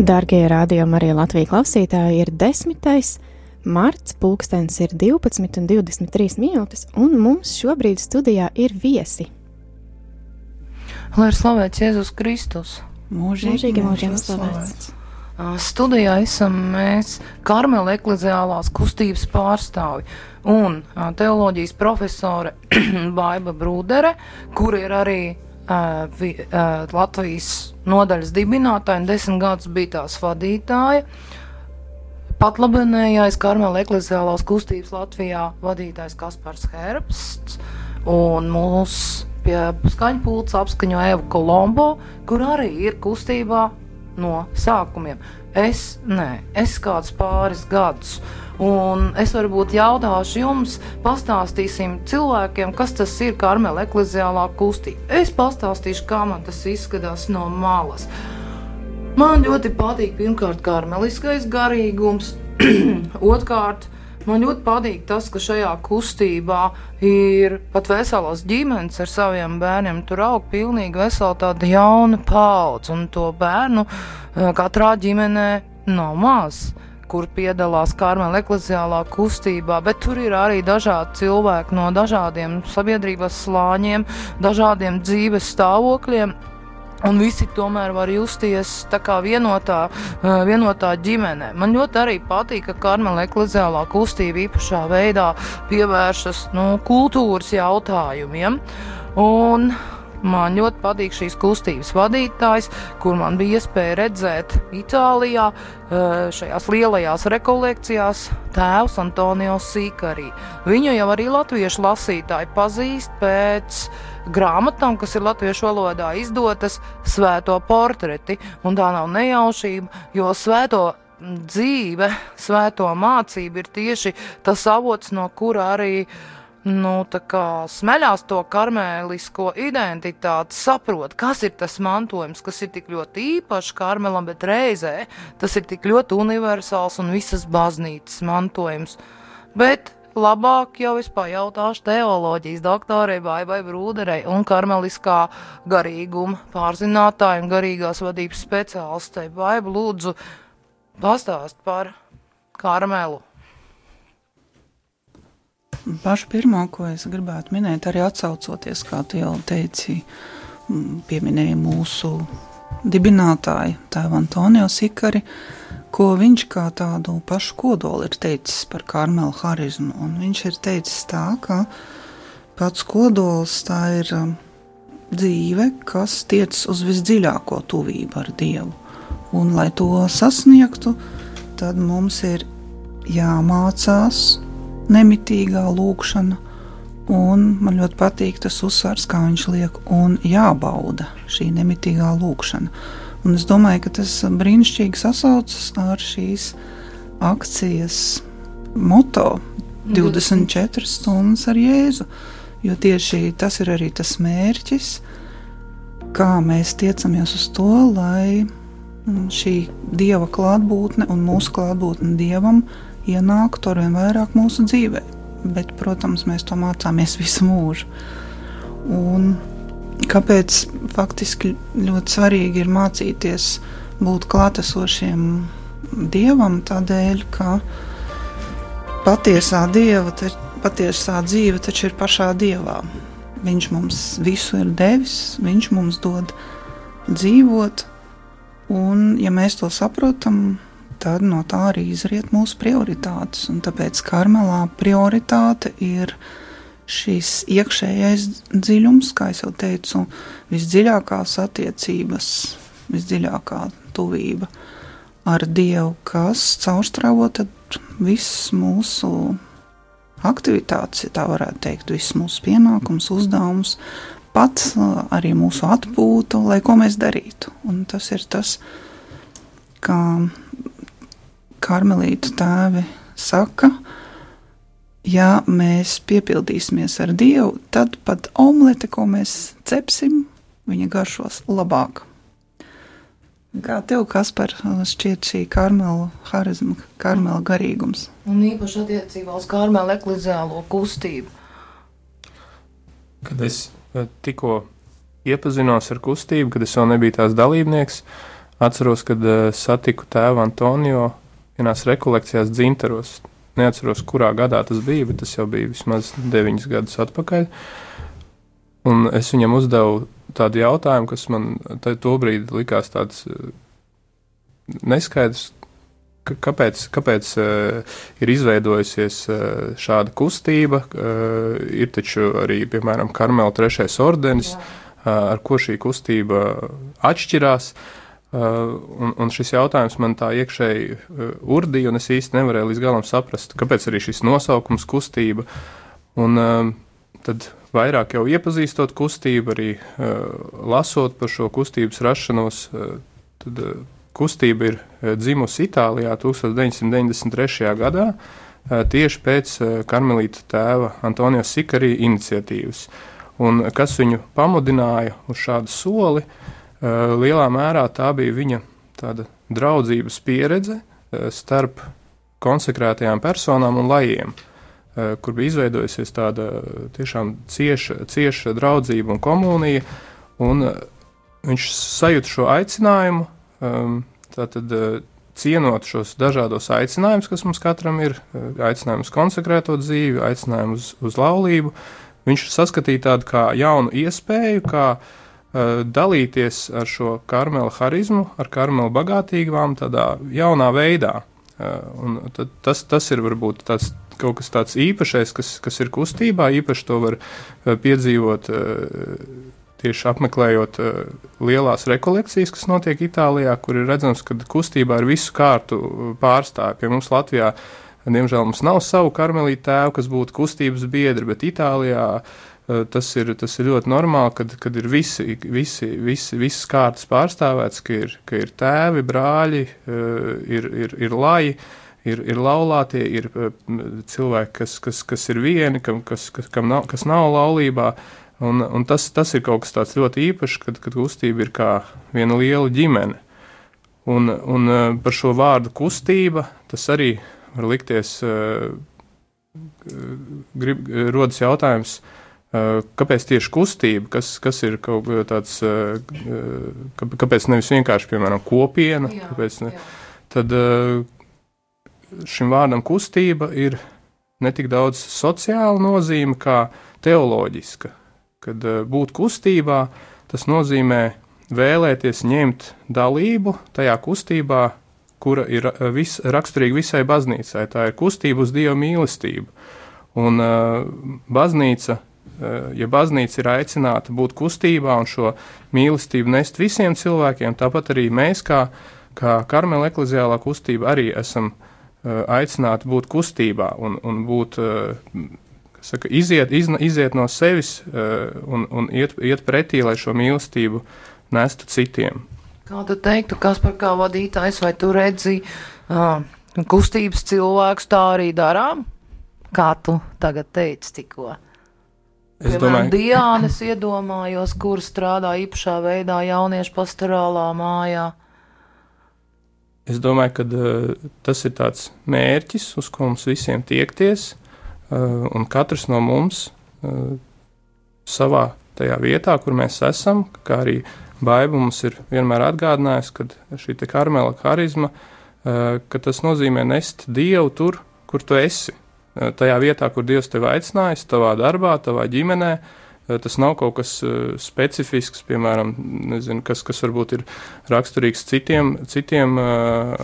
Darbie rādījumi, arī Latvijas klausītāji, ir 10. marts, pulkstenis ir 12 un 23 minūtes, un mums šobrīd studijā ir viesi. Lai ir slavēts Jēzus Kristus! Mūžīgi mūžiem slavēts! Studijā esam mēs, Karmela ekleziālās kustības pārstāvi un teoloģijas profesore Baiba Brūdere, kur ir arī vi, uh, Latvijas nodaļas dibinātāja un desmit gadus bija tās vadītāja. Patlabenējais Karmela ekleziālās kustības Latvijā vadītājs Kaspars Herbsts un mūsu pie skaņpults apskaņo Eva Kolombo, kur arī ir kustībā no sākumiem. Es, nē, es kādus pāris gadus. Un es varbūt jautāšu jums, pastāstīsim cilvēkiem, kas tas ir Karmela ekleziālā kustība. Es pastāstīšu, kā man tas izskatās no malas. Man ļoti patīk pirmkārt karmeliskais garīgums, otrkārt Man ļoti patīk tas, ka šajā kustībā ir pat veselas ģimenes ar saviem bērniem. Tur aug pilnīgi vesela tāda jauna paudze, un to bērnu eh, katrā ģimenē nav maz kur piedalās Karmela ekleziālā kustībā, bet tur ir arī dažādi cilvēki no dažādiem sabiedrības slāņiem, dažādiem dzīves stāvokļiem. Un visi tomēr var justies tā kā vienotā, eh, vienotā ģimenē. Man ļoti arī patīk, ka Karmela ekleziālā kustība īpašā veidā pievēršas nu, kultūras jautājumiem. Un Man ļoti patīk šīs kustības vadītājs, kur man bija iespēja redzēt Itālijā, eh, šajās lielajās rekolekcijās, tēvs Antonio Sīkarī. Viņu jau arī latviešu lasītāji pazīst pēc grāmatām, kas ir latviešu valodā izdotas, svēto portreti. Un tā nav nejaušība, jo svēto dzīve, svēto mācība ir tieši tas avots, no kura arī uh, nu, smeļās to karmelisko identitāti, saprot, kas ir tas mantojums, kas ir tik ļoti īpašs karmelam, bet reizē tas ir tik ļoti universāls un visas baznīcas mantojums. Bet labāk jau es pajautāšu teoloģijas doktorei Baibai Brūderei un karmeliskā garīguma pārzinātāju un garīgās vadības speciālistei. Baiba lūdzu pastāst par karmelu. Pašu pirmo, ko es gribētu minēt, arī atsaucoties, kā tu jau teici, pieminēja mūsu dibinātāju, tēvu Antonio Sikari, ko viņš kā tādu pašu kodolu ir teicis par karmelu harizmu. Un viņš ir teicis tā, ka pats kodols tā ir dzīve, kas tiec uz visdziļāko tuvību ar Dievu. Un, lai to sasniegtu, tad mums ir jāmācās nemitīgā lūkšana, un man ļoti patīk tas uzsvars, kā viņš liek, un jābauda šī nemitīgā lūkšana. Un es domāju, ka tas brīnišķīgi sasaucas ar šīs akcijas moto 24 stundas ar Jēzu, jo tieši tas ir arī tas mērķis, kā mēs tiecamies uz to, lai šī dieva klātbūtne un mūsu klātbūtne dievam ienāktu ar vien vairāk mūsu dzīvē. Bet, protams, mēs to mācāmies visu mūžu. Un kāpēc faktiski ļoti svarīgi ir mācīties būt klātesošiem dievam? Tādēļ, ka patiesā dieva, te, patiesā dzīve taču ir pašā dievā. Viņš mums visu ir devis, viņš mums dod dzīvot, un ja mēs to saprotam, tad no tā arī izriet mūsu prioritātes. Un tāpēc karmelā prioritāte ir šīs iekšējais dziļums, kā jau teicu, visdziļākās attiecības, visdziļākā tuvība ar Dievu, kas caurstrāvo visus mūsu aktivitātes, ja tā varētu teikt, visus mūsu pienākumus, uzdevumus, pat arī mūsu atpūtu, lai ko mēs darītu. Un tas ir tas, kā karmelītu tēvi saka, ja mēs piepildīsimies ar Dievu, tad pat omlete, ko mēs cepsim, viņa garšos labāk. Kā tev, Kaspar, šķiet šī karmela harizma, karmela garīgums? Un īpaši attiecībā uz karmela ekliziālo kustību. Kad es eh, tikko iepazinos ar kustību, kad es vēl nebiju tās dalībnieks, atceros, kad uh, satiku tēvu Antonio vienās rekolekcijās dzintaros. Neatceros, kurā gadā tas bija, bet tas jau bija vismaz deviņus gadus atpakaļ. Un es viņam uzdevu tādu jautājumu, kas man tobrīd likās tāds uh, neskaidrs, kāpēc, kāpēc uh, ir izveidojusies uh, šāda kustība. Uh, ir taču arī, piemēram, Karmela trešais ordenis, uh, ar ko šī kustība atšķirās. Uh, un, un šis jautājums man tā iekšēji uh, urdīja, un es īsti nevarēju līdz galam saprast, kāpēc arī šis nosaukums kustība. Un uh, tad vairāk jau iepazīstot kustību, arī uh, lasot par šo kustības rašanos, uh, tad uh, kustība ir dzimusi Itālijā 1993. gadā, tieši pēc karmelīta tēva Antonija Sikarī iniciatīvas. Un kas viņu pamudināja uz šādu soli, lielā mērā tā bija viņa tāda draudzības pieredze starp konsekrētajām personām un lajiem, kur bija izveidojusies tāda tiešām cieša, cieša draudzība un komunija, un viņš sajūta šo aicinājumu um, Tātad, eh, cienot šos dažādos aicinājumus, kas mums katram ir, eh, aicinājumu uz konsekrēto dzīvi, aicinājumu uz, uz laulību, viņš saskatīja tādu kā jaunu iespēju, kā uh, dalīties ar šo karmela harizmu, ar karmela bagātīgām, tādā jaunā veidā. Uh, tas, tas ir varbūt tāds kaut kas tāds īpašais, kas, kas ir kustībā, īpaši to var piedzīvot uh, tieši apmeklējot lielās rekolekcijas, kas notiek Itālijā, kur ir redzams, ka kustībā ir visu kārtu eh, pārstāvji. Pie mums Latvijā, diemžēl, mums nav savu karmelītu tēvu, kas būtu kustības biedri, bet Itālijā uh, tas ir, tas ir ļoti normāli, kad, kad ir visi, visi, visi, visas kārtas pārstāvēts, ka ir, ka ir tēvi, brāļi, uh, ir, ir, ir laji ir, ir laulātie, ir cilvēki, kas, kas, kas ir vieni, kam, kas, kas, kam nav, kas nav laulībā. Un, un tas, tas ir kaut kas tāds ļoti īpašs, kad, kad kustība ir kā viena liela ģimene. Un, un eh, par šo vārdu kustība tas arī var likties, eh, grib, rodas jautājums, eh, kāpēc tieši kustība, kas, kas ir kaut tāds, kāpēc nevis vienkārši, piemēram, kopiena, jā, kāpēc ne, jā. tad šim vārdam kustība ir ne tik daudz sociāla nozīme kā teoloģiska kad eh, būt kustībā, tas nozīmē vēlēties ņemt dalību tajā kustībā, kura ir eh, vis, raksturīga visai baznīcai. Tā ir kustība uz Dieva mīlestību. Un uh, baznīca, ja baznīca ir aicināta būt kustībā un šo mīlestību nest visiem cilvēkiem, tāpat arī mēs, kā, kā karmela ekleziālā kustība, arī esam uh, aicināti būt kustībā un, un būt uh, saka, iziet, izna, iziet no sevis un, un iet, iet pretī, lai šo mīlestību nestu citiem. Kā tu teiktu, kas par kā vadītājs, vai tu redzi uh, kustības cilvēkus tā arī darām? Kā tu tagad teici tikko? Es Piemēram, domāju, Diānas iedomājos, kur strādā īpašā veidā jauniešu pastorālā mājā. Es domāju, ka uh, tas ir tāds mērķis, uz ko mums visiem tiekties. Eh, un katrs no mums eh, savā tajā vietā, kur mēs esam, kā arī Baiba mums ir vienmēr atgādinājusi, ka šī karmela harizma, ka tas nozīmē nest Dievu tur, kur tu esi. Tajā vietā, kur Dievs tevi aicinājis, tavā darbā, tavā ģimenē, uh, Eh, tas nav kaut kas uh, specifisks, piemēram, nezinu, kas, kas varbūt ir raksturīgs citiem, citiem uh,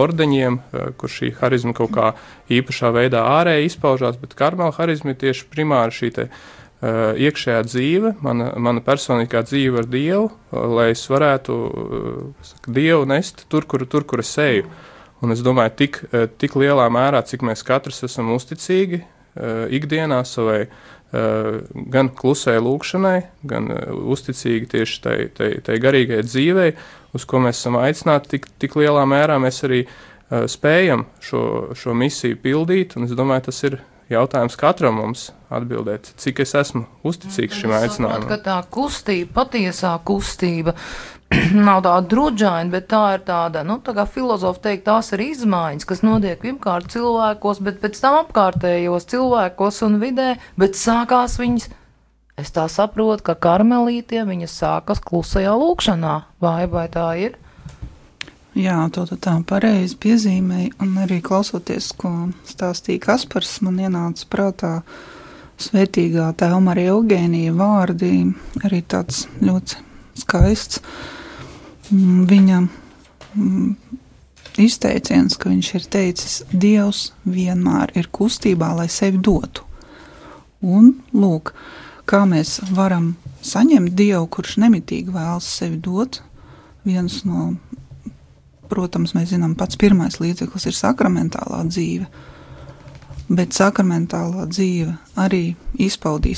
ordeņiem, uh, kur šī harizma kaut kā īpašā veidā ārēji izpaužās, bet karmela harizma ir tieši primāri šī te, uh, iekšējā dzīve, mana, mana personīgā dzīve ar Dievu, uh, lai es varētu uh, Dievu nest tur, kur, tur, kur es eju. Un es domāju, tik, tik lielā mērā, cik mēs katrs esam uzticīgi ikdienā savai Eh, gan klusai lūkšanai, gan eh, uzticīgi tieši tai, tai, tai garīgajai dzīvei, uz ko mēs esam aicināti, tik, tik lielā mērā mēs arī spējam šo, šo misiju pildīt. Es domāju, tas ir jautājums katram mums atbildēt, cik es esmu uzticīgs šim aicinājumam. Tā kustība, patiesā kustība nav tāda drudžaina, bet tā ir tāda, nu, tā kā filozofi teikt, tās ir izmaiņas, kas notiek pirmkārt cilvēkos, bet pēc tam apkārtējos cilvēkos un vidē, bet sākās viņas, es tā saprotu, ka karmelītiem viņas sākas klusajā lūkšanā, vai, vai tā ir? Jā, to tu tā pareizi piezīmēji, un arī klausoties, ko stāstīja Kaspars, man ienāca prātā svētīgā tēva Marija Eugēnija vārdi, arī tāds ļoti skaists. Mm, viņa mm, izteiciens, ka viņš ir teicis, Dievs vienmēr ir kustībā, lai sevi dotu. Un lūk, kā mēs varam saņemt Dievu, kurš nemitīgi vēlas sevi dot, viens no Protams, mēs zinām, pats pirmais līdzeklis ir sakramentālā dzīve, bet sakramentālā dzīve arī izpaudīs